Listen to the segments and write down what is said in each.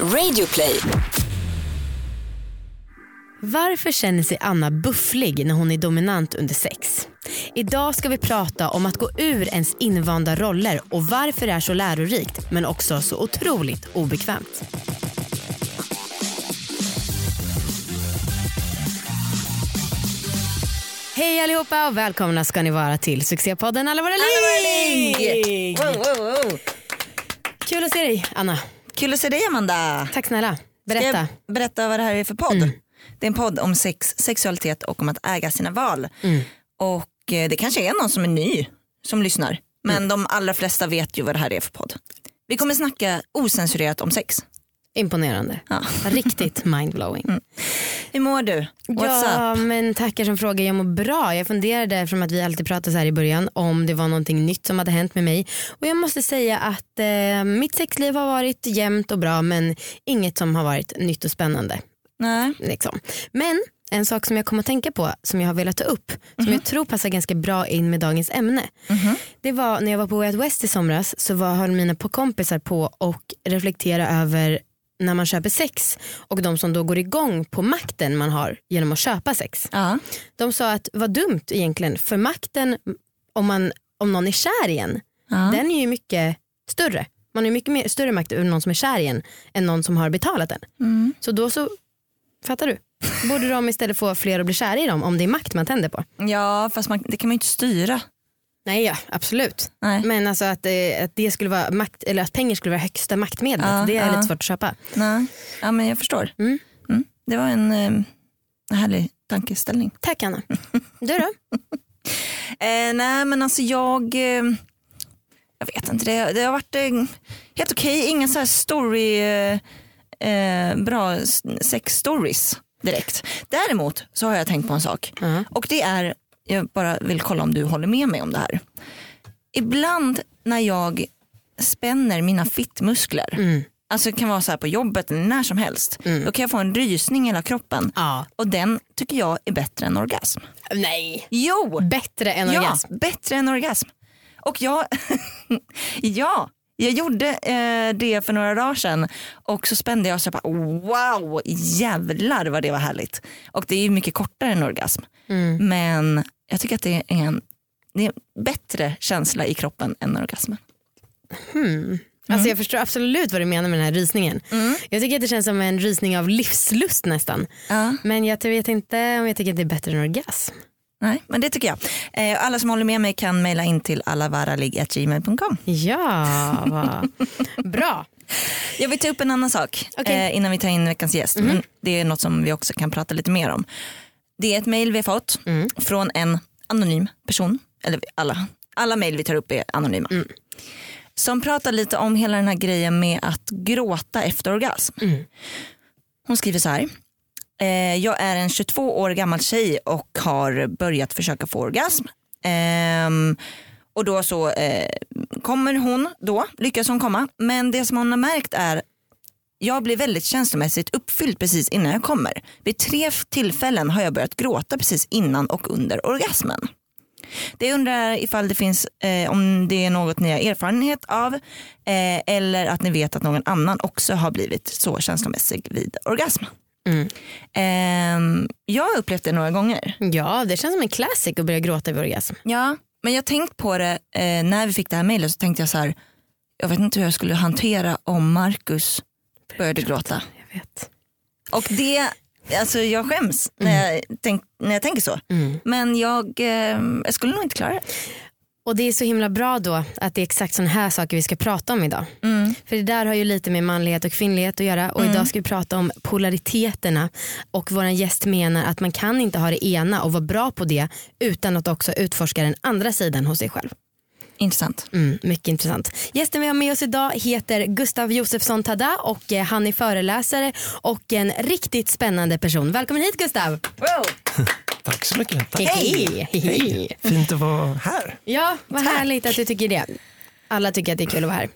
Radioplay. Varför känner sig Anna bufflig när hon är dominant under sex? Idag ska vi prata om att gå ur ens invanda roller och varför det är så lärorikt men också så otroligt obekvämt. Hej allihopa och välkomna ska ni vara till succépodden Alla våra ligg! Wow, wow, wow. Kul att se dig Anna. Kul att se dig Amanda. Tack snälla. Ska Berätta. Mm. jag berätta vad det här är för podd? Det är en podd om sex, sexualitet och om att äga sina val. Mm. Och eh, det kanske är någon som är ny som lyssnar. Men Mm. de allra flesta vet ju vad det här är för podd. Vi kommer snacka osensurerat om sex. Imponerande. Ja. Riktigt mindblowing. Hur mår du? What's ja, up? men tackar som frågar. Jag mår bra. Jag funderade, eftersom att vi alltid pratar så här i början, om det var någonting nytt som hade hänt med mig. Och jag måste säga att eh, mitt sexliv har varit jämnt och bra men inget som har varit nytt och spännande. Nej. Liksom. Men en sak som jag kommer att tänka på som jag har velat ta upp som jag tror passar ganska bra in med dagens ämne. Det var när jag var på Way Out West i somras så var, höll mina kompisar på och reflektera över när man köper sex och de som då går igång på makten man har genom att köpa sex. Ja. De sa att vad dumt egentligen för makten om, man, om någon är kär i en Ja. den är ju mycket större. Man har mycket mer, större makt över någon som är kär i en än någon som har betalat en. Mm. Så då så, fattar du? Borde de istället få fler att bli kära i dem om det är makt man tänder på? ja fast man, det kan man ju inte styra. Nej ja, absolut. Nej. Men alltså att, eh, att, det skulle vara makt, eller att pengar skulle vara högsta maktmedlet, Ja, det är ja. lite svårt att köpa. Nej. Ja men jag förstår. Mm. Mm. Det var en eh, härlig tankeställning. Tack Anna. Du då? Eh, nej men alltså jag, eh, jag vet inte, det, det har varit eh, helt okej, inga så här story, eh, bra sex stories direkt. Däremot så har jag tänkt på en sak Ja. och det är, jag bara vill kolla om du håller med mig om det här. Ibland när jag spänner mina fittmuskler, Mm. alltså det kan vara så här på jobbet eller när som helst, då kan jag få en rysning i hela kroppen Ja. och den tycker jag är bättre än orgasm. Nej. Jo! Bättre än Ja, orgasm. bättre än orgasm. Och jag, ja, jag gjorde eh, det för några dagar sedan och så spände jag och så bara wow, jävlar vad det var härligt. Och det är ju mycket kortare än orgasm. Mm. Men jag tycker att det är en, det är en bättre känsla i kroppen än orgasmen. Hmm. Alltså jag förstår absolut vad du menar med den här rysningen. Jag tycker att det känns som en rysning av livslust nästan. Ja, Men jag vet inte om jag tycker att det är bättre än orgasm. nej, men det tycker jag. Eh, alla som håller med mig kan mejla in till allavaralig.gmail.com. Ja, bra. Jag vill ta upp en annan sak Okej. eh, innan vi tar in veckans gäst. Men det är något som vi också kan prata lite mer om. Det är ett mejl vi har fått från en anonym person. Eller alla, alla mejl vi tar upp är anonyma. Som pratar lite om hela den här grejen med att gråta efter orgasm. Hon skriver så här. Eh, jag är en 22 år gammal tjej och har börjat försöka få orgasm. Ehm, och då så eh, kommer hon då, lyckas hon komma. Men det som hon har märkt är jag blir väldigt känslomässigt uppfylld precis innan jag kommer. Vid tre tillfällen har jag börjat gråta precis innan och under orgasmen. Det jag undrar ifall det finns, eh, om det är något ni har erfarenhet av eh, eller att ni vet att någon annan också har blivit så känslomässig vid orgasm. Mm. Ehm, jag har upplevt det några gånger. Ja, det känns som en classic att börja gråta vid orgasm. Ja, men jag tänkt på det eh, när vi fick det här mejlet så tänkte jag så här, jag vet inte hur jag skulle hantera om Marcus började gråta. Jag vet. Och det, alltså jag skäms när, jag tänk, när jag tänker så. Mm. Men jag, eh, jag skulle nog inte klara det. Och det är så himla bra då att det är exakt sådana här saker vi ska prata om idag. Mm. För det där har ju lite med manlighet och kvinnlighet att göra och idag ska vi prata om polariteterna och vår gäst menar att man kan inte ha det ena och vara bra på det utan att också utforska den andra sidan hos sig själv. Intressant. Mm, mycket intressant. Gästen vi har med oss idag heter Gustav Josefsson Tada och eh, han är föreläsare och en riktigt spännande person. Välkommen hit Gustav! Tack så mycket. Tack. Hej! Hej. Fint att vara här. Ja, vad härligt att du tycker det. Alla tycker att det är kul att vara här.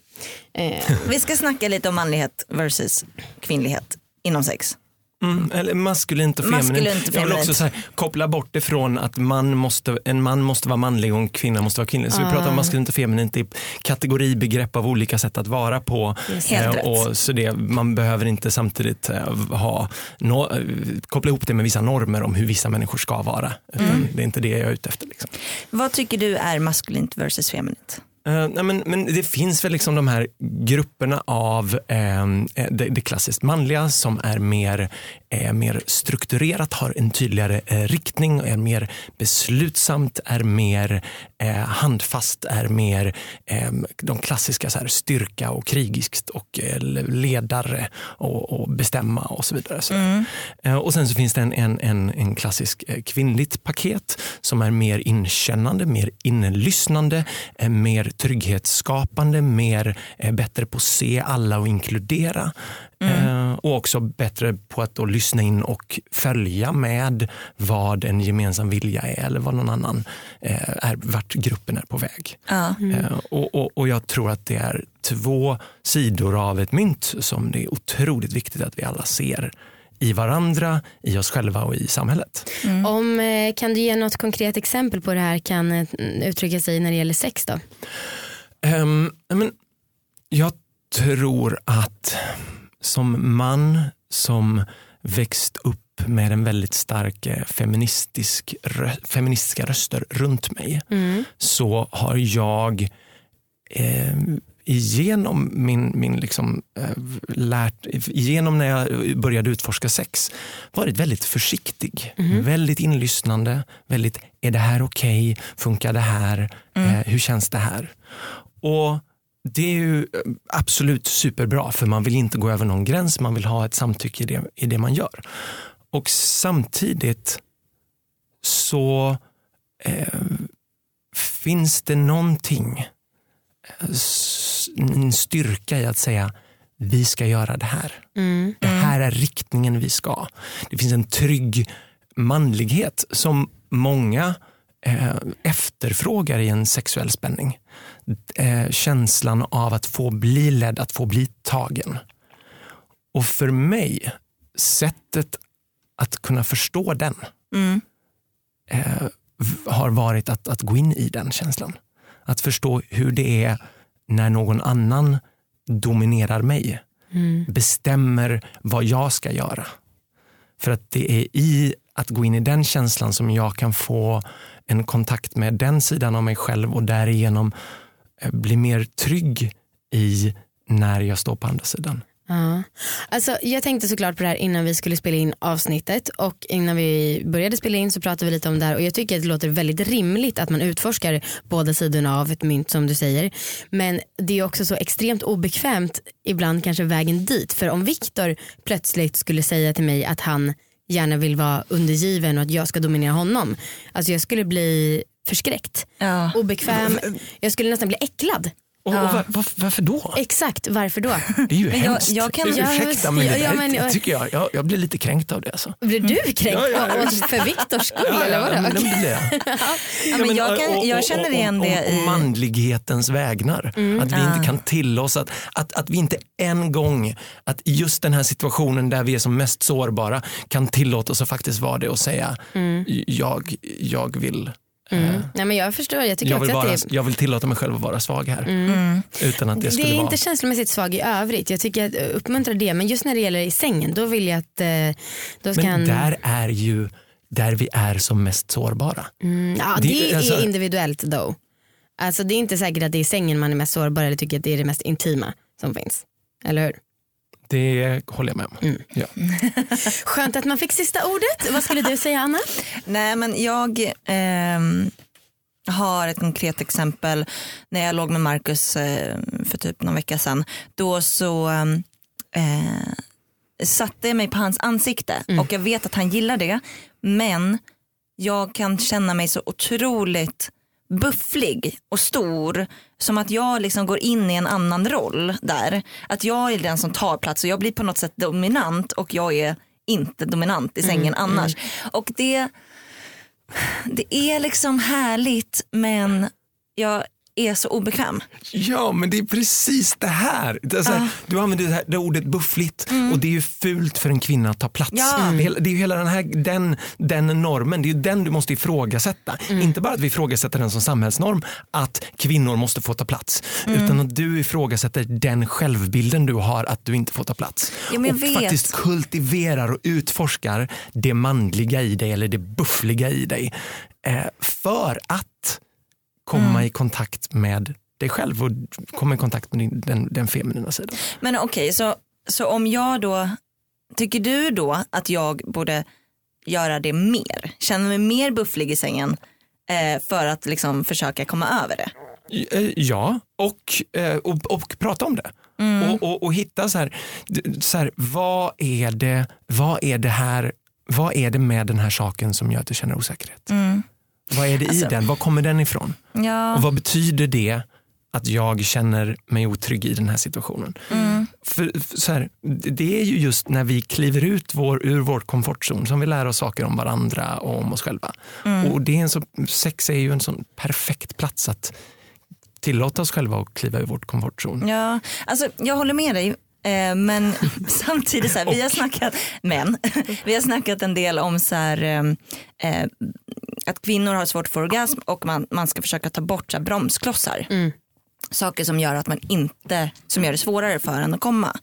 Eh, Vi ska snacka lite om manlighet versus kvinnlighet inom sex. Mm, eller maskulint och feminint. Maskulint och Jag vill också här, koppla bort det från att man måste, en man måste vara manlig och en kvinna måste vara kvinnlig. Så vi pratar om maskulint och feminint i kategoribegrepp av olika sätt att vara på. Rätt. och så det, man behöver inte samtidigt eh, ha, no, eh, koppla ihop det med vissa normer om hur vissa människor ska vara. Mm. Det är inte det jag är ute efter. Liksom. Vad tycker du är maskulint versus feminint? Nej, men, men det finns väl liksom de här grupperna av eh, det, det klassiskt manliga som är mer, eh, mer strukturerat, har en tydligare eh, riktning, är mer beslutsamt, är mer eh, handfast, är mer eh, de klassiska så här, styrka och krigiskt och eh, ledare och, och bestämma och så vidare. Så. Eh, och sen så finns det en, en, en, en klassisk kvinnligt paket som är mer inkännande, mer inlyssnande, mer trygghetsskapande, mer eh, bättre på att se alla och inkludera. Eh, och också bättre på att då lyssna in och följa med vad en gemensam vilja är eller vad någon annan eh, är, vart gruppen är på väg. Eh, och, och, och jag tror att det är två sidor av ett mynt som det är otroligt viktigt att vi alla ser i varandra, i oss själva och i samhället. Om, eh, kan du ge något konkret exempel på hur det här kan eh, uttrycka sig när det gäller sex då? Ehm, men jag tror att som man som växt upp med en väldigt stark eh, feministisk, rö- feministiska röster runt mig så har jag eh, igenom min, min liksom, eh, lärt, igenom när jag började utforska sex varit väldigt försiktig. Väldigt inlyssnande. Väldigt, är det här okej? Funkar det här? Eh, hur känns det här? Och det är ju eh, absolut superbra för man vill inte gå över någon gräns. Man vill ha ett samtycke i det, i det man gör. Och samtidigt så eh, finns det någonting en styrka i att säga vi ska göra det här. Det här är riktningen vi ska. Det finns en trygg manlighet som många eh, efterfrågar i en sexuell spänning. Eh, känslan av att få bli ledd, att få bli tagen. Och för mig, sättet att kunna förstå den eh, v- har varit att, att gå in i den känslan. Att förstå hur det är när någon annan dominerar mig. Bestämmer vad jag ska göra. För att det är i att gå in i den känslan som jag kan få en kontakt med den sidan av mig själv och därigenom eh, bli mer trygg i när jag står på andra sidan. Ja. Alltså, jag tänkte såklart på det här innan vi skulle spela in avsnittet och innan vi började spela in så pratade vi lite om det här och jag tycker att det låter väldigt rimligt att man utforskar båda sidorna av ett mynt som du säger. Men det är också så extremt obekvämt ibland kanske vägen dit för om Viktor plötsligt skulle säga till mig att han gärna vill vara undergiven och att jag ska dominera honom. Alltså jag skulle bli förskräckt, Ja. obekväm, jag skulle nästan bli äcklad. Och, och var, var, varför då? Exakt, varför då? Det är ju Men jag- hemskt. jag kan- Ursäkta men, Ja, ja, men- jag, tycker jag, jag, jag blir lite kränkt av det. Alltså. Blir du kränkt Ja, ja, ja. För Viktors skull eller vadå? det blir jag. Ja, men jag, kan, jag känner igen det i... manlighetens vägnar. Att vi inte kan tillåta att, att, att vi inte en gång, att just den här situationen där vi är som mest sårbara kan tillåta oss att faktiskt vara det och säga jag, jag vill Mm. Nej, men jag förstår, jag tycker jag vill, vara, att det jag vill tillåta mig själv att vara svag här. Utan att det det skulle är vara... inte känslomässigt svag i övrigt. Jag tycker att eh, uppmuntra det. Men just när det gäller i sängen då vill jag att eh, då ska Men där är ju där vi är som mest sårbara. Mm, ja, det- det, alltså- är individuellt då. Alltså det är inte säkert att det är i sängen man är mest sårbar eller tycker att det är det mest intima som finns. Eller hur? Det håller jag med om. Mm. Ja. Skönt att man fick sista ordet. Vad skulle du säga Anna? Nej men jag ehm, har ett konkret exempel när jag låg med Marcus eh, för typ någon vecka sedan. Då så ehm, eh, satte jag mig på hans ansikte och jag vet att han gillar det men jag kan känna mig så otroligt bufflig och stor som att jag liksom går in i en annan roll där. Att jag är den som tar plats och jag blir på något sätt dominant och jag är inte dominant i sängen annars. Och det, det är liksom härligt men jag är så obekväm. Ja, men det är precis det här. Det är så här Ah. Du använder det, här, det ordet buffligt och det är ju fult för en kvinna att ta plats. Mm. Ja. Det, är, hela- det är ju hela den, här, den, den normen, det är ju den du måste ifrågasätta. Mm. Inte bara att vi ifrågasätter den som samhällsnorm, att kvinnor måste få ta plats. Mm. Utan att du ifrågasätter den självbilden du har att du inte får ta plats. Ja, och vet. faktiskt kultiverar och utforskar det manliga i dig eller det buffliga i dig. Eh, för att komma Mm. i kontakt med dig själv och komma i kontakt med din, den, den feminina sidan. Men okej, så, så om jag då, tycker du då att jag borde göra det mer? Känna mig mer bufflig i sängen eh, för att liksom försöka komma över det? Eh, Ja, och, eh, och, och prata om det. Och, och, och hitta så här, så här vad, är det, vad är det här vad är det med den här saken som gör att du känner osäkerhet? Vad är det i Alltså- den? Var kommer den ifrån? Ja. Och vad betyder det att jag känner mig otrygg i den här situationen? För, för så här, det är ju just när vi kliver ut vår, ur vår komfortzon som vi lär oss saker om varandra och om oss själva. Och det är en så, sex är ju en sån perfekt plats att tillåta oss själva att kliva ur vår komfortzon. Ja, alltså jag håller med dig. Eh, men samtidigt så här, vi har snackat, men vi har snackat en del om så här, eh, eh, att kvinnor har svårt för orgasm och man, man ska försöka ta bort så här, bromsklossar. Saker som gör att man inte, som gör det svårare för en att komma.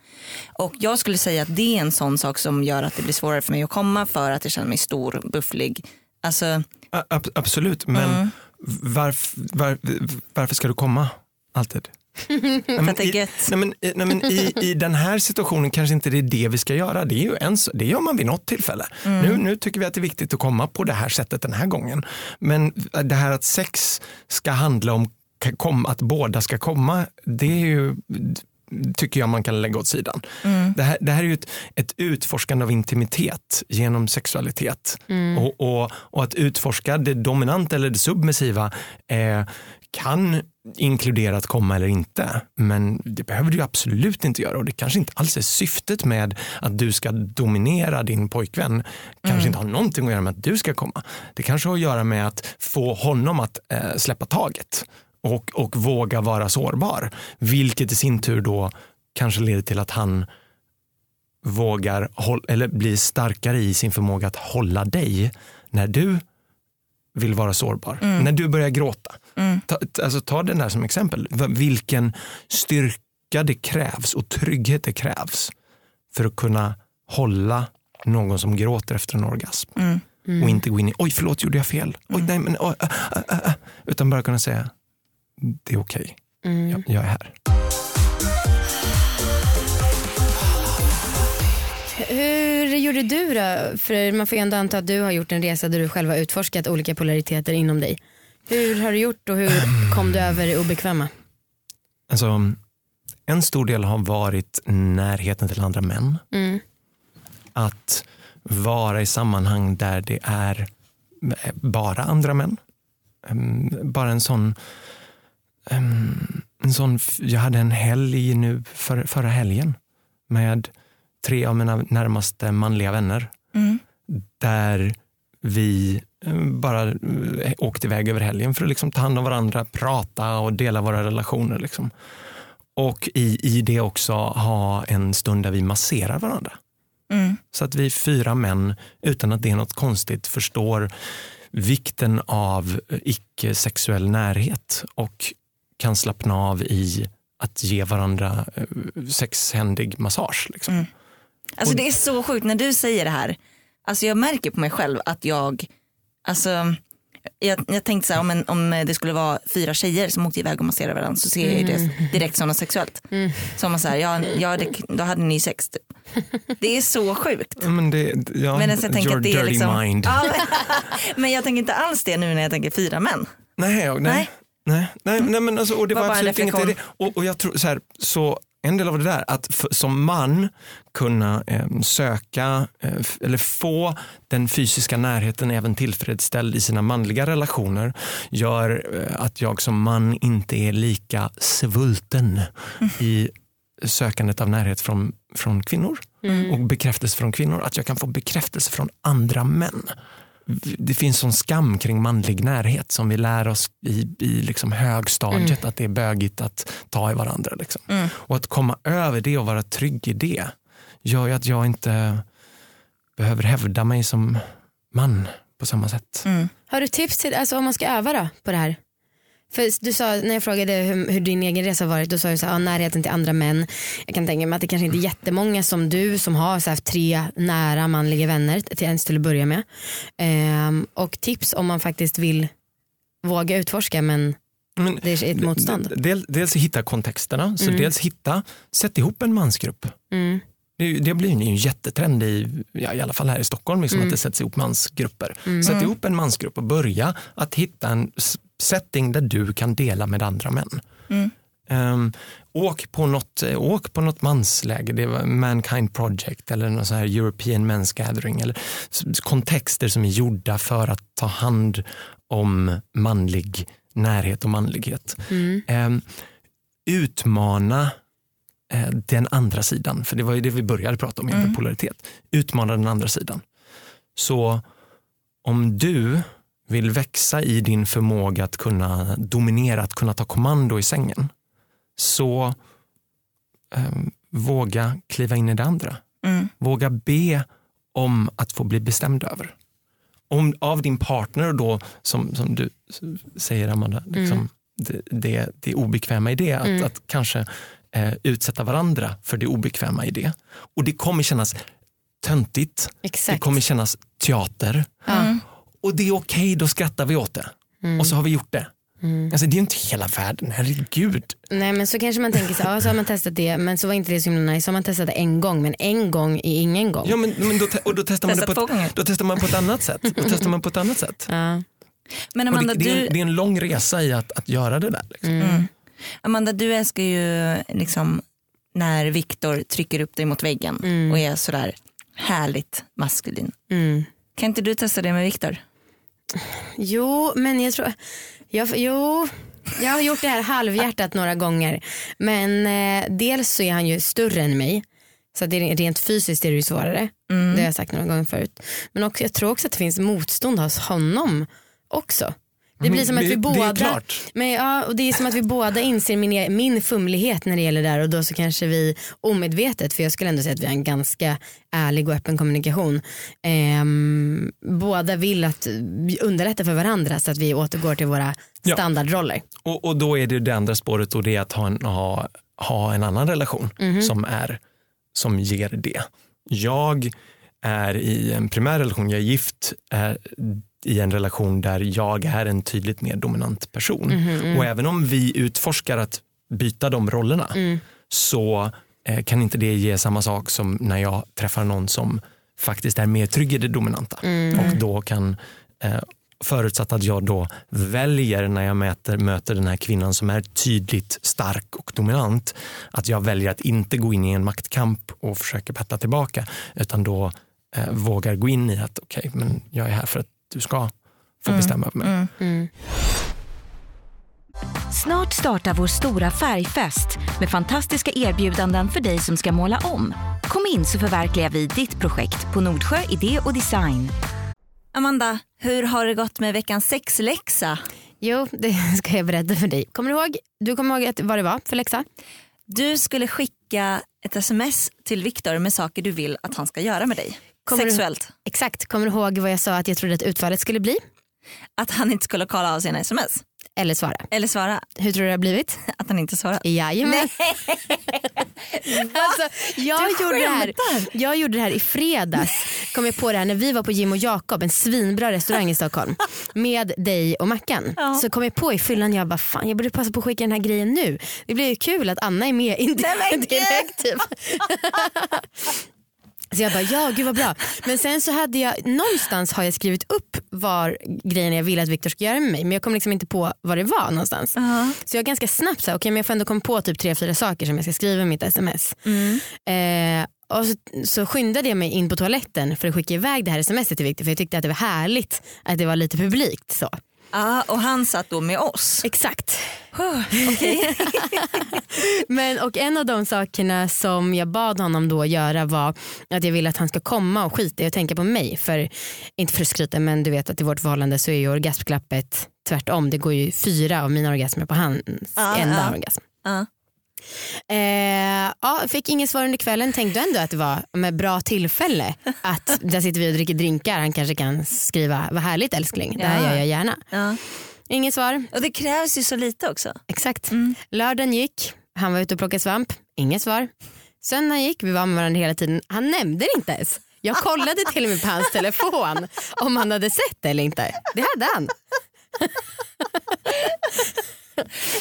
Och jag skulle säga att det är en sån sak som gör att det blir svårare för mig att komma för att jag känner mig stor, bufflig. Alltså, A- ab- absolut, men varf, var, varför ska du komma alltid? Nej, men i, nej, men, nej, men i, I den här situationen kanske inte det är det vi ska göra. Det, är ju en, det gör man vid något tillfälle. Nu, nu tycker vi att det är viktigt att komma på det här sättet den här gången. Men det här att sex ska handla om kom, att båda ska komma, det är ju tycker jag man kan lägga åt sidan. Det, här, det här är ju ett, ett utforskande av intimitet genom sexualitet. Och, och, och att utforska det dominanta eller det submissiva eh, kan inkludera att komma eller inte. Men det behöver du absolut inte göra och det kanske inte alls är syftet med att du ska dominera din pojkvän. kanske inte har någonting att göra med att du ska komma. Det kanske har att göra med att få honom att eh, släppa taget och, och våga vara sårbar. Vilket i sin tur då kanske leder till att han vågar eller blir starkare i sin förmåga att hålla dig när du vill vara sårbar. När du börjar gråta. Ta, alltså, ta den där som exempel. Vilken styrka det krävs och trygghet det krävs för att kunna hålla någon som gråter efter en orgasm. Och inte gå in i, oj förlåt gjorde jag fel. Oj, nej, men, oj, äh, äh, äh. Utan bara kunna säga, det är okej. Jag, jag är här. Hur gjorde du då? För man får ju ändå anta att du har gjort en resa där du själv har utforskat olika polariteter inom dig. Hur har du gjort och hur kom du över det obekväma? Alltså, en stor del har varit närheten till andra män. Mm. Att vara i sammanhang där det är bara andra män. Bara en sån, en sån jag hade en helg nu för, förra helgen med tre av mina närmaste manliga vänner. Mm. Där vi bara eh, åkte iväg över helgen för att liksom ta hand om varandra, prata och dela våra relationer. Liksom. Och i, i det också ha en stund där vi masserar varandra. Mm. Så att vi fyra män, utan att det är något konstigt, förstår vikten av icke-sexuell närhet och kan slappna av i att ge varandra eh, sexhändig massage. Liksom. Mm. Alltså det är så sjukt när du säger det här. Alltså jag märker på mig själv att jag, alltså jag, jag tänkte så här, om, en, om det skulle vara fyra tjejer som åkte iväg och masserade varandra så ser jag ju det direkt som något sexuellt. Som man säger, ja, ja det, då hade ni sex. Typ. Det är så sjukt. Men det, ja, Men alltså, jag tänker att det är liksom, mind. Ja, men, men jag tänker inte alls det nu när jag tänker fyra män. Nej, nej. Nej. nej. nej, nej, men alltså, och det Var var, absolut inget det. Och, och jag tror så här, så en del av det där, att f- som man kunna eh, söka eh, f- eller få den fysiska närheten även tillfredsställd i sina manliga relationer gör eh, att jag som man inte är lika svulten i sökandet av närhet från, från kvinnor och bekräftelse från kvinnor. Att jag kan få bekräftelse från andra män. Det finns sån skam kring manlig närhet som vi lär oss i, i liksom högstadiet Mm. att det är bögigt att ta i varandra. Liksom. Och att komma över det och vara trygg i det gör ju att jag inte behöver hävda mig som man på samma sätt. Mm. Har du tips till, alltså om man ska öva då på det här? För du sa, när jag frågade hur, hur din egen resa varit, då sa du så här, ja, närheten till andra män. Jag kan tänka mig att det kanske inte är jättemånga som du som har så här, tre nära manliga vänner till ens till att börja med. Ehm, och tips om man faktiskt vill våga utforska men Men, det är ett motstånd. Del, dels hitta kontexterna, så Mm. dels hitta, sätt ihop en mansgrupp. Mm. Det, det blir ju en jättetrend i, ja, i alla fall här i Stockholm, liksom, att det sätts ihop mansgrupper. Sätt ihop en mansgrupp och börja att hitta en setting där du kan dela med andra män. Ehm, åk, på något, eh, åk på något mansläger, det var Mankind Project eller någon sån här European Men's Gathering. Eller kontexter som är gjorda för att ta hand om manlig närhet och manlighet. Ehm, utmana eh, den andra sidan, för det var ju det vi började prata om, mm. polaritet. Utmana den andra sidan. Så om du vill växa i din förmåga att kunna dominera, att kunna ta kommando i sängen, så eh, våga kliva in i det andra. Mm. Våga be om att få bli bestämd över. Om, av din partner då, som, som du säger Amanda, liksom, det, det, det obekväma i det, att, att kanske eh, utsätta varandra för det obekväma i det. Och det kommer kännas töntigt, det Exakt. kommer kännas teater. Och det är okej, då skrattar vi åt det. Och så har vi gjort det. Alltså, det är ju inte hela världen, herregud. Nej men så kanske man tänker så, ja, så har man testat det men så var inte det så himla nice. Så har man testat det en gång men en gång är ingen gång. Ja, men, men då, och då testar, man det på ett, då testar man på ett annat sätt. Då testar man på ett annat sätt. Ja. Men Amanda, det, det, är du, en, det är en lång resa i att, att göra det där. Liksom. Mm. Amanda, du älskar ju liksom när Viktor trycker upp dig mot väggen och är sådär härligt maskulin. Mm. Kan inte du testa det med Viktor? Jo, men jag tror... Jag, jo, jag har gjort det här halvhjärtat några gånger. Men eh, dels så är han ju större än mig. Så det rent fysiskt är det ju svårare. Det har jag sagt några gånger förut. Men också, jag tror också att det finns motstånd hos honom också. Det blir som att vi det är båda, klart. men ja, och det är som att vi båda inser min, e- min fumlighet när det gäller det här och då så kanske vi omedvetet, för jag skulle ändå säga att vi har en ganska ärlig och öppen kommunikation. Ehm, båda vill att vi underlättar för varandra så att vi återgår till våra Ja. standardroller. Och, och då är det det andra spåret och det är att ha en, ha, ha en annan relation som, är, som ger det. Jag är i en primär relation, jag är gift är i en relation där jag är en tydligt mer dominant person. Och även om vi utforskar att byta de rollerna så eh, kan inte det ge samma sak som när jag träffar någon som faktiskt är mer trygg i det dominanta. Och då kan eh, förutsatt att jag då väljer när jag möter, möter den här kvinnan som är tydligt stark och dominant, att jag väljer att inte gå in i en maktkamp och försöka petta tillbaka, utan då eh, vågar gå in i att okej, men jag är här för att du ska få bestämma över mig. Snart startar vår stora färgfest med fantastiska erbjudanden för dig som ska måla om. Kom in så förverkligar vi ditt projekt på Nordsjö Idé och Design. Amanda, hur har det gått med veckans sexläxa? Jo, det ska jag berätta för dig. Kommer du ihåg, du kommer ihåg att, vad det var för läxa? Du skulle skicka ett sms till Viktor med saker du vill att han ska göra med dig. Kommer du- Sexuellt. Exakt, kommer du ihåg vad jag sa att jag trodde att utfallet skulle bli? Att han inte skulle kolla av sina sms. Eller svara. Eller svara Hur tror du det har blivit? att han inte svarar. Jajamän. alltså, jag, Du gjorde det här, skämtar. jag gjorde det här i fredags. Kom jag på det här när vi var på Jim och Jakob, en svinbra restaurang i Stockholm. Med dig och Mackan. Ja. Så kom jag på i fyllan, jag bara fan jag borde passa på att skicka den här grejen nu. Det blir ju kul att Anna är med in- direkt. Typ. Så jag bara ja gud vad bra. Men sen så hade jag någonstans har jag skrivit upp var grejen jag ville att Viktor ska göra med mig men jag kom liksom inte på vad det var någonstans. Ja. Så jag ganska snabbt så här, okej men jag får ändå komma på typ tre fyra saker som jag ska skriva i mitt sms. Eh, och så, så skyndade jag mig in på toaletten för att skicka iväg det här smset till Viktor för jag tyckte att det var härligt att det var lite publikt. Så. Ja, och han satt då med oss. Exakt. Men, och en av de sakerna som jag bad honom då göra var att jag vill att han ska komma och skita i att tänka på mig. För, inte för att skryta men du vet att i vårt förhållande så är ju orgasmklappet tvärtom. Det går ju fyra av mina orgasmer på hans Ja, enda ja. orgasm. Ja. Eh, ja, fick inget svar under kvällen. Tänkte ändå att det var med bra tillfälle att där sitter vi och dricker drinkar. Han kanske kan skriva vad härligt älskling. Det här Ja. gör jag gärna. Ja. Inget svar. Och det krävs ju så lite också. Exakt. Mm. Lördagen gick, han var ute och plockade svamp, inget svar. Söndagen gick, vi var med varandra hela tiden. Han nämnde det inte ens. Jag kollade till och med på hans telefon om han hade sett det eller inte. Det hade han.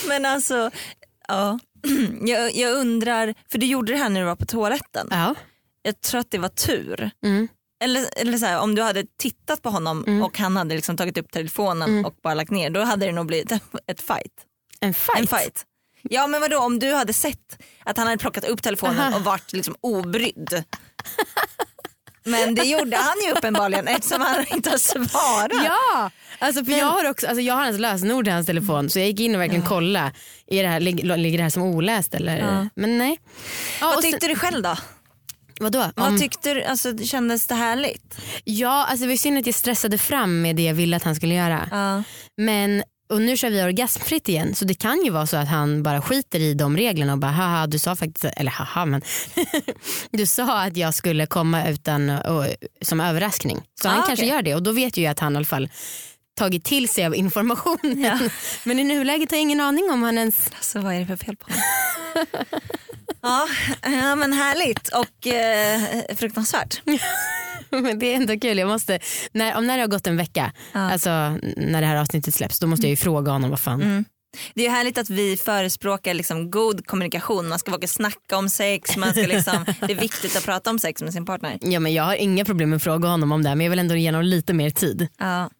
Men alltså, ja. Jag, jag undrar, för du gjorde det här när du var på toaletten. Ja. Jag tror att det var tur. Mm. Eller, eller så här, om du hade tittat på honom och han hade liksom tagit upp telefonen och bara lagt ner då hade det nog blivit ett fight. En fight. En fight. Ja men vadå om du hade sett att han hade plockat upp telefonen Aha. och varit liksom obrydd. Men det gjorde han ju uppenbarligen eftersom han inte har svarat. Ja, alltså för jag har också, alltså jag har hans lösenord i hans telefon så jag gick in och verkligen kollade. Är det här, lig- ligger det här som oläst eller? Ja. Men nej. Ja, Vad och sen- tyckte du själv då? vadå? Vad Om- tyckte du, alltså, kändes det härligt? ja, alltså det var synd att jag stressade fram med det jag ville att han skulle göra. Ja. Men och nu kör vi orgasmfritt igen så det kan ju vara så att han bara skiter i de reglerna och bara haha du sa faktiskt, eller haha men du sa att jag skulle komma utan och, som överraskning. Så han Ah, kanske okej. gör det och då vet ju jag att han i alla fall tagit till sig av informationen. Men i nuläget har jag ingen aning om han ens Alltså vad är det för fel på honom? ja, ja men härligt och eh, fruktansvärt. Men det är ändå kul. Jag måste, när, om när det har gått en vecka, Ja. alltså när det här avsnittet släpps, då måste jag ju fråga honom vad fan. Mm. Det är härligt att vi förespråkar liksom god kommunikation. Man ska våga snacka om sex. Man ska liksom, det är viktigt att prata om sex med sin partner. Ja, men jag har inga problem med att fråga honom om det men jag vill ändå ge honom lite mer tid. Ja.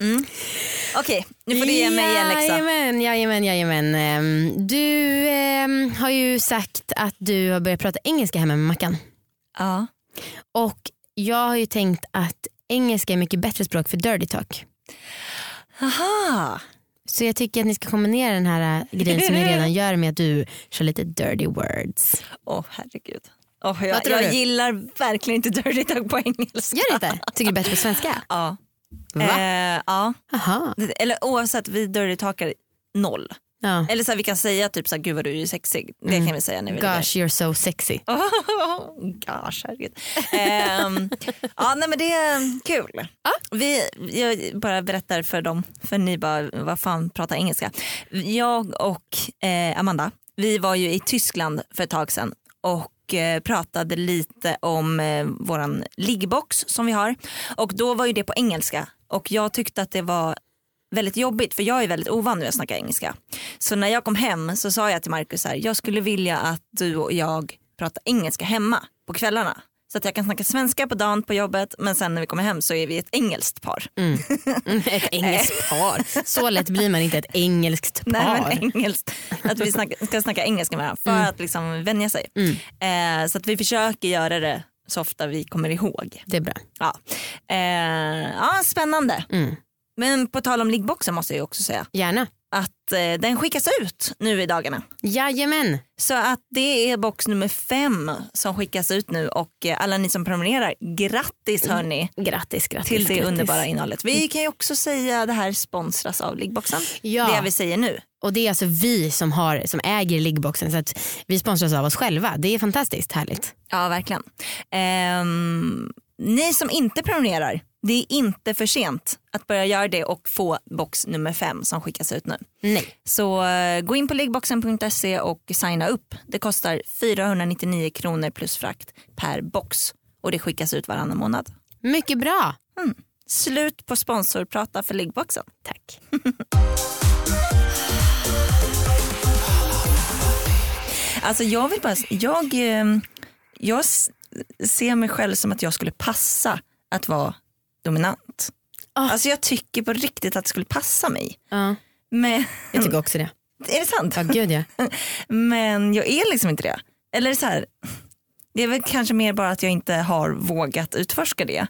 Mm. Okej, nu får du ge mig en läxa. Jajamän, jajamän, jajamän. Ehm, Du ehm, har ju sagt att du har börjat prata engelska hemma med Mackan. Ja. Och jag har ju tänkt att engelska är mycket bättre språk för dirty talk. Aha. Så jag tycker att ni ska kombinera den här äh, grejen som ni redan gör med att du kör lite dirty words. Åh herregud. Oh, jag jag du? gillar verkligen inte dirty talk på engelska. Gör det inte? Tycker du bättre på svenska? Ja. Va? Eh, ja. Aha. Eller oavsett, vi dirty talkar noll. Ja. Eller så här, vi kan säga typ så här, gud vad du är sexig. Det kan vi säga när vi ligger. Gosh you're so sexy. Gosh, herregud. Ehm, ja, nej, men det är kul. Vi, jag bara berättar för dem, för ni bara, vad fan pratar engelska. Jag och eh, Amanda, vi var ju i Tyskland för ett tag sedan och eh, pratade lite om eh, våran liggbox som vi har. Och då var ju det på engelska och jag tyckte att det var väldigt jobbigt för jag är väldigt ovan vid att snacka engelska. Så när jag kom hem så sa jag till Markus här, jag skulle vilja att du och jag pratar engelska hemma på kvällarna. Så att jag kan snacka svenska på dagen på jobbet men sen när vi kommer hem så är vi ett engelskt par. Mm, Ett engelskt par. Så lätt blir man inte ett engelskt par. Nej men engelskt. Att vi snacka, ska snacka engelska med varandra för Mm. att liksom vänja sig. Eh, så att vi försöker göra det så ofta vi kommer ihåg. Det är bra. Ja, eh, ja spännande. Mm. Men på tal om liggboxen måste jag också säga Gärna. att eh, den skickas ut nu i dagarna. Jajamän. Så att det är box nummer fem som skickas ut nu och eh, alla ni som prenumererar, grattis hörni Grattis, grattis. till det grattis. underbara innehållet. Vi kan ju också säga det här sponsras av liggboxen. Ja. Det vi säger nu. Och det är alltså vi som, har, som äger liggboxen så att vi sponsras av oss själva. Det är fantastiskt härligt. Ja verkligen. Ehm, ni som inte prenumererar, det är inte för sent att börja göra det och få box nummer fem som skickas ut nu. Nej. Så eh, gå in på liggboxen.se och signa upp. Det kostar 499 kronor plus frakt per box och det skickas ut varannan månad. Mycket bra. Slut på sponsorprata för liggboxen. Tack. Alltså jag vill bara, jag, eh, jag ser mig själv som att jag skulle passa att vara dominant. Ah. Alltså jag tycker på riktigt att det skulle passa mig. Ja, Men, jag tycker också det. är det sant? Ja, gud ja. Men jag är liksom inte det. Eller så här, det är väl kanske mer bara att jag inte har vågat utforska det.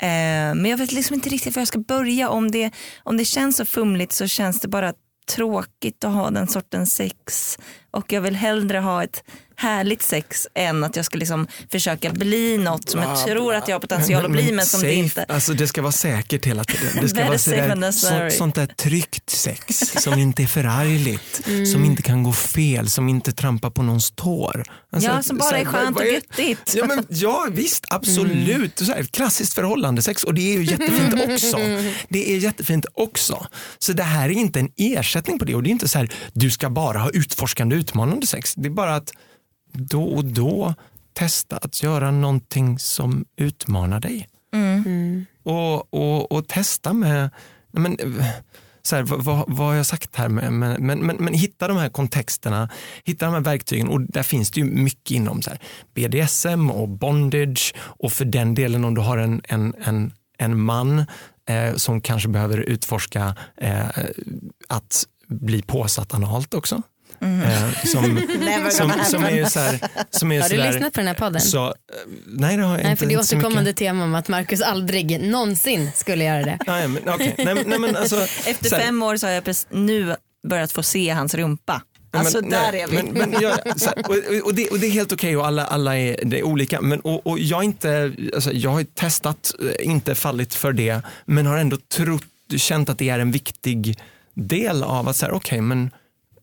Eh, men jag vet liksom inte riktigt var jag ska börja. Om det, om det känns så fumligt så känns det bara tråkigt att ha den sortens sex. Och jag vill hellre ha ett härligt sex än att jag ska liksom försöka bli något som jag tror att jag har potential att bli men som safe, det inte. Alltså det ska vara säkert hela tiden. Det ska vara sådär, så, sånt där tryggt sex som inte är förargligt, Mm. som inte kan gå fel, som inte trampar på någons tår. Alltså, Ja, som bara så här, är skönt och göttigt. Ja, men, ja visst, absolut. Så här, klassiskt förhållande sex och det är ju jättefint också. Det är jättefint också. Så det här är inte en ersättning på det och det är inte så här du ska bara ha utforskande utmanande sex. Det är bara att då och då testa att göra någonting som utmanar dig. Och, och, och testa med, men, så här, vad, vad, vad har jag sagt här? Med, men, men, men, men hitta de här kontexterna, hitta de här verktygen och där finns det ju mycket inom så här, BDSM och bondage och för den delen om du har en, en, en, en man eh, som kanske behöver utforska eh, att bli påsatt analt också. Eh, som, som, som är ju så här, som är Har du där- lyssnat på den här podden? Så, eh, nej det har jag Nej, inte. för det är återkommande tema om att Marcus aldrig någonsin skulle göra det. Nej, men, okej. nej, nej, men alltså, Efter fem år så har jag precis nu börjat få se hans rumpa. men- Alltså nej, där är vi. Men, men jag, så här, och, och, det, och det är helt okej och alla, alla är, det är olika. Men, och, och jag, inte, alltså, jag har testat, eh, inte fallit för det, men har ändå trott, känt att det är en viktig del av att säga okej men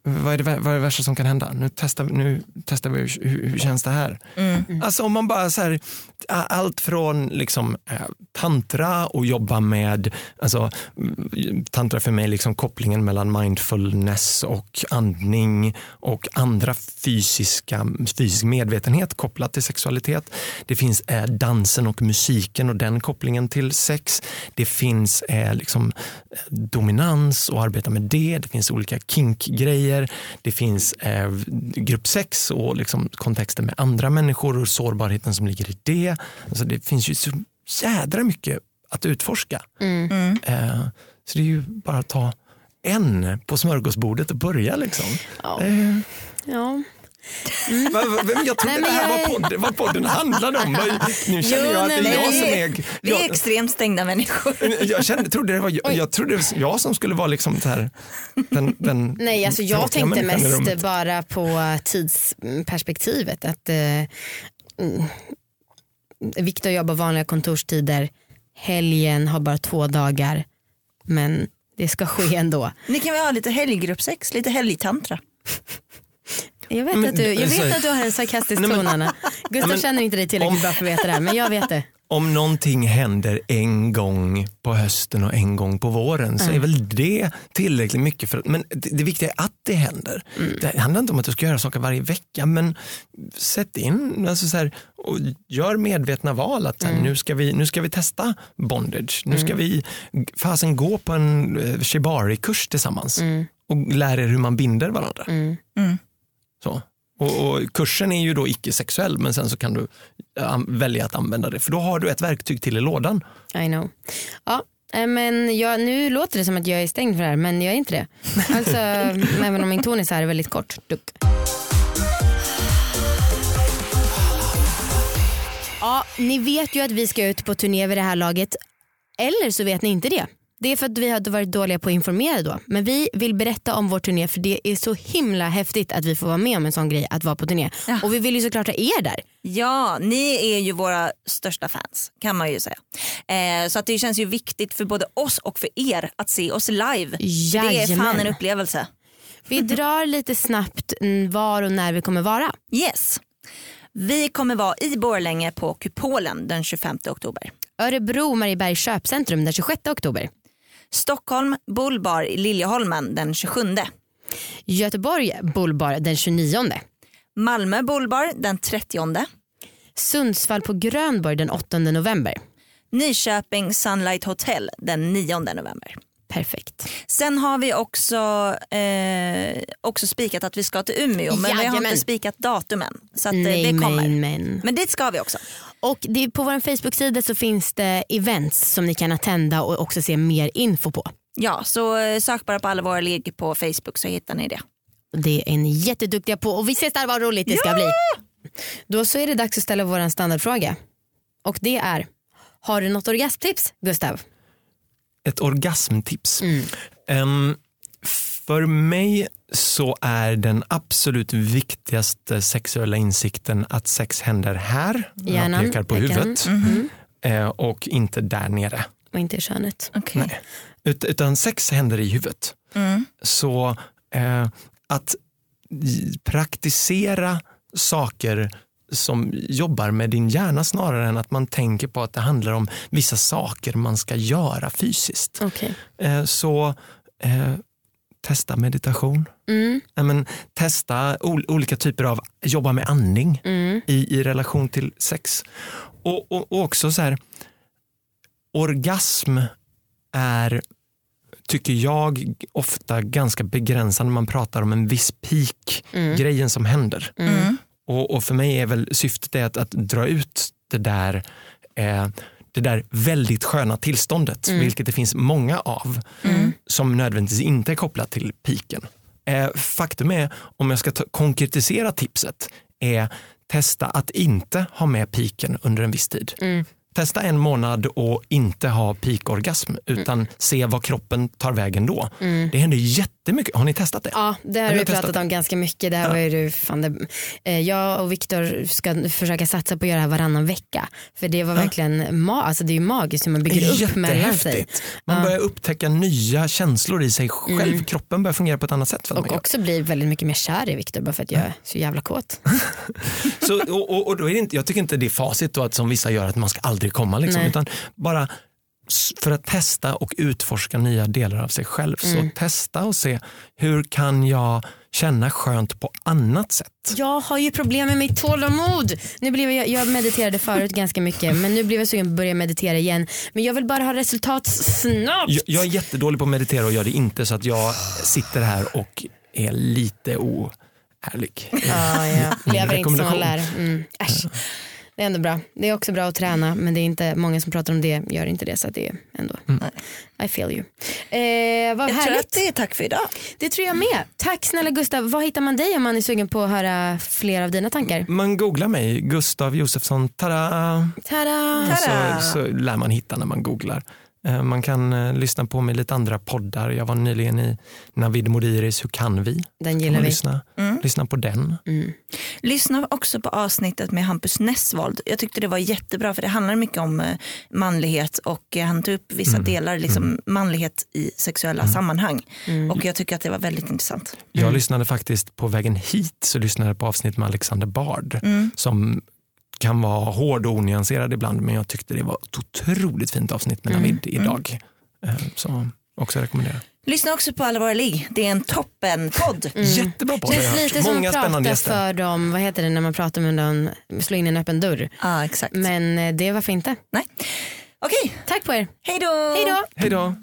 vad är, det, vad är det värsta som kan hända? Nu testar, vi- nu testar vi hur, hur, hur känns det här? Alltså om man bara så här, allt från liksom, eh, tantra och jobba med, alltså, mm, tantra för mig liksom kopplingen mellan mindfulness och andning och andra fysiska, fysisk medvetenhet kopplat till sexualitet. Det finns eh, dansen och musiken och den kopplingen till sex. Det finns eh, liksom, eh, dominans och arbeta med det. Det finns olika kinkgrejer. Det finns eh, gruppsex och liksom, kontexter med andra människor och sårbarheten som ligger i det. Alltså, det finns ju så jädra mycket att utforska. Eh, så det är ju bara att ta en på smörgåsbordet och börja. Liksom. Ja. Eh, Ja. Vem- Jag trodde Nej, men det här jag var podden, vad podden handlade om. Nu känner Jo, jag att det är nej, jag som är... Vi är Jag, extremt stängda människor. jag, kände, trodde det var, jag, jag trodde det var jag som skulle vara liksom så här, den, den Nej, alltså jag tänkte mest bara på tidsperspektivet. Att eh, mm, Viktor jobbar vanliga kontorstider, helgen har bara två dagar. Men det ska ske ändå. Ni kan väl ha lite helggruppsex, lite helgtantra. Jag vet, Men, att, du, jag alltså- vet att du har en sarkastisk Nej, men- ton Anna. Gustav men- känner inte dig tillräckligt bra för att veta det här men jag vet det. Om någonting händer en gång på hösten och en gång på våren så är väl det tillräckligt mycket. för Men det, det viktiga är att det händer. Det handlar inte om att du ska göra saker varje vecka men sätt in, alltså så här, och gör medvetna val att här, nu, ska vi, nu ska vi testa bondage. Nu ska vi fasen gå på en eh, shibari-kurs tillsammans och lära er hur man binder varandra. Så. Och, och kursen är ju då icke-sexuell men sen så kan du eh, välja att använda det för då har du ett verktyg till i lådan. I know. Ja, eh, men jag, nu låter det som att jag är stängd för det här men jag är inte det. Alltså, även om min ton är så här väldigt kort. Duck. Ja, ni vet ju att vi ska ut på turné vid det här laget. Eller så vet ni inte det. Det är för att vi hade varit dåliga på att informera då. Men vi vill berätta om vår turné för det är så himla häftigt att vi får vara med om en sån grej att vara på turné. Ja. Och vi vill ju såklart ha er där. Ja, ni är ju våra största fans kan man ju säga. Eh, så att det känns ju viktigt för både oss och för er att se oss live. Det är fan Jajamän. en upplevelse. Vi drar lite snabbt var och när vi kommer vara. Yes. Vi kommer vara i Borlänge på Kupolen den 25 oktober. Örebro Mariebergs köpcentrum den 26 oktober. Stockholm Bullbar i Liljeholmen den 27. Göteborg Bullbar den 29. Malmö Bullbar den 30. Sundsvall på Grönborg den 8 november. Nyköping Sunlight Hotel den 9 november. Perfekt. Sen har vi också, eh, också spikat att vi ska till Umeå men vi har Jajamän. inte spikat datumen. Så att, eh, Nej det kommer. men men. Men dit ska vi också. Och det, på vår Facebook-sida så finns det events som ni kan attenda och också se mer info på. Ja, så eh, sök bara på alla våra ligg på Facebook så hittar ni det. Det är ni jätteduktiga på och vi ses där vad roligt det ska bli. Då så är det dags att ställa vår standardfråga. Och det är, Har du något orgasmtips Gustav? Ett orgasmtips. Em, för mig så är den absolut viktigaste sexuella insikten att sex händer här, Hjärnan, jag pekar på huvudet, eh, och inte där nere. Och inte i könet. Okej. Nej. Ut, utan sex händer i huvudet. Så eh, att praktisera saker som jobbar med din hjärna snarare än att man tänker på att det handlar om vissa saker man ska göra fysiskt. Okej. Eh, så eh, testa meditation. Mm, men, testa ol- olika typer av, jobba med andning mm, i, i relation till sex. Och, och, och också så här, orgasm är, tycker jag, ofta ganska begränsande. Man pratar om en viss peak, mm, grejen som händer. Mm. Och, och för mig är väl syftet är att, att dra ut det där eh, det där väldigt sköna tillståndet, vilket det finns många av, som nödvändigtvis inte är kopplat till piken. Eh, faktum är, om jag ska ta, konkretisera tipset, är testa att inte ha med piken under en viss tid. mm. Testa en månad och inte ha pikorgasm utan se vad kroppen tar vägen då. Det händer jättemycket. Har ni testat det? Ja, det har Har vi pratat om ganska mycket. Det här var ju fan det, eh, jag och Viktor ska försöka satsa på att göra det här varannan vecka. För det var verkligen ma- alltså det är magiskt hur man bygger upp mellan sig. Man börjar upptäcka nya känslor i sig själv. Kroppen börjar fungera på ett annat sätt. Och också bli väldigt mycket mer kär i Viktor bara för att jag är så jävla kåt. Så, och, och, och då är det inte, jag tycker inte det är facit då att som vissa gör att man ska aldrig komma. Liksom, utan bara för att testa och utforska nya delar av sig själv. Mm. Så testa och se hur kan jag känna skönt på annat sätt. Jag har ju problem med mitt tålamod. Nu blev jag, jag mediterade förut ganska mycket men nu blev jag sugen på att börja meditera igen. Men jag vill bara ha resultat snabbt. Jag, jag är jättedålig på att meditera och gör det inte så att jag sitter här och är lite oärlig. Ja, ja. Lever inte som man lär. Mm. Äsch. Det är ändå bra. Det är också bra att träna men det är inte många som pratar om det gör inte det så att det är ändå. I feel you. Eh, vad Jag tror härligt. att det är tack för idag. Det tror jag med. Tack snälla Gustav. Var hittar man dig om man är sugen på att höra fler av dina tankar? Man googlar mig, Gustav Josefsson, tada! Tada! Tada! Så, så lär man hitta när man googlar. Eh, Man kan eh, lyssna på mig lite andra poddar. Jag var nyligen i Navid Modiris Hur kan vi? Den gillar vi. lyssna, lyssna på den. Mm. Lyssna också på avsnittet med Hampus Nessvold. Jag tyckte det var jättebra för det handlar mycket om eh, manlighet och han tog upp vissa delar, liksom manlighet i sexuella sammanhang. Och jag tycker att det var väldigt intressant. Jag lyssnade faktiskt på vägen hit så lyssnade jag på avsnitt med Alexander Bard som kan vara hård och onyanserad ibland men jag tyckte det var ett otroligt fint avsnitt med Navid idag. Eh, Så också rekommendera. Lyssna också på Alla våra ligg. Det är en toppenpodd. Jättebra podd Känns hört. lite som Många att prata för dem, vad heter det när man pratar med någon, slå in en öppen dörr. Ja, exakt. Men eh, det varför inte. Nej. Okej, Tack på er. hej då! Hej då! Hej då!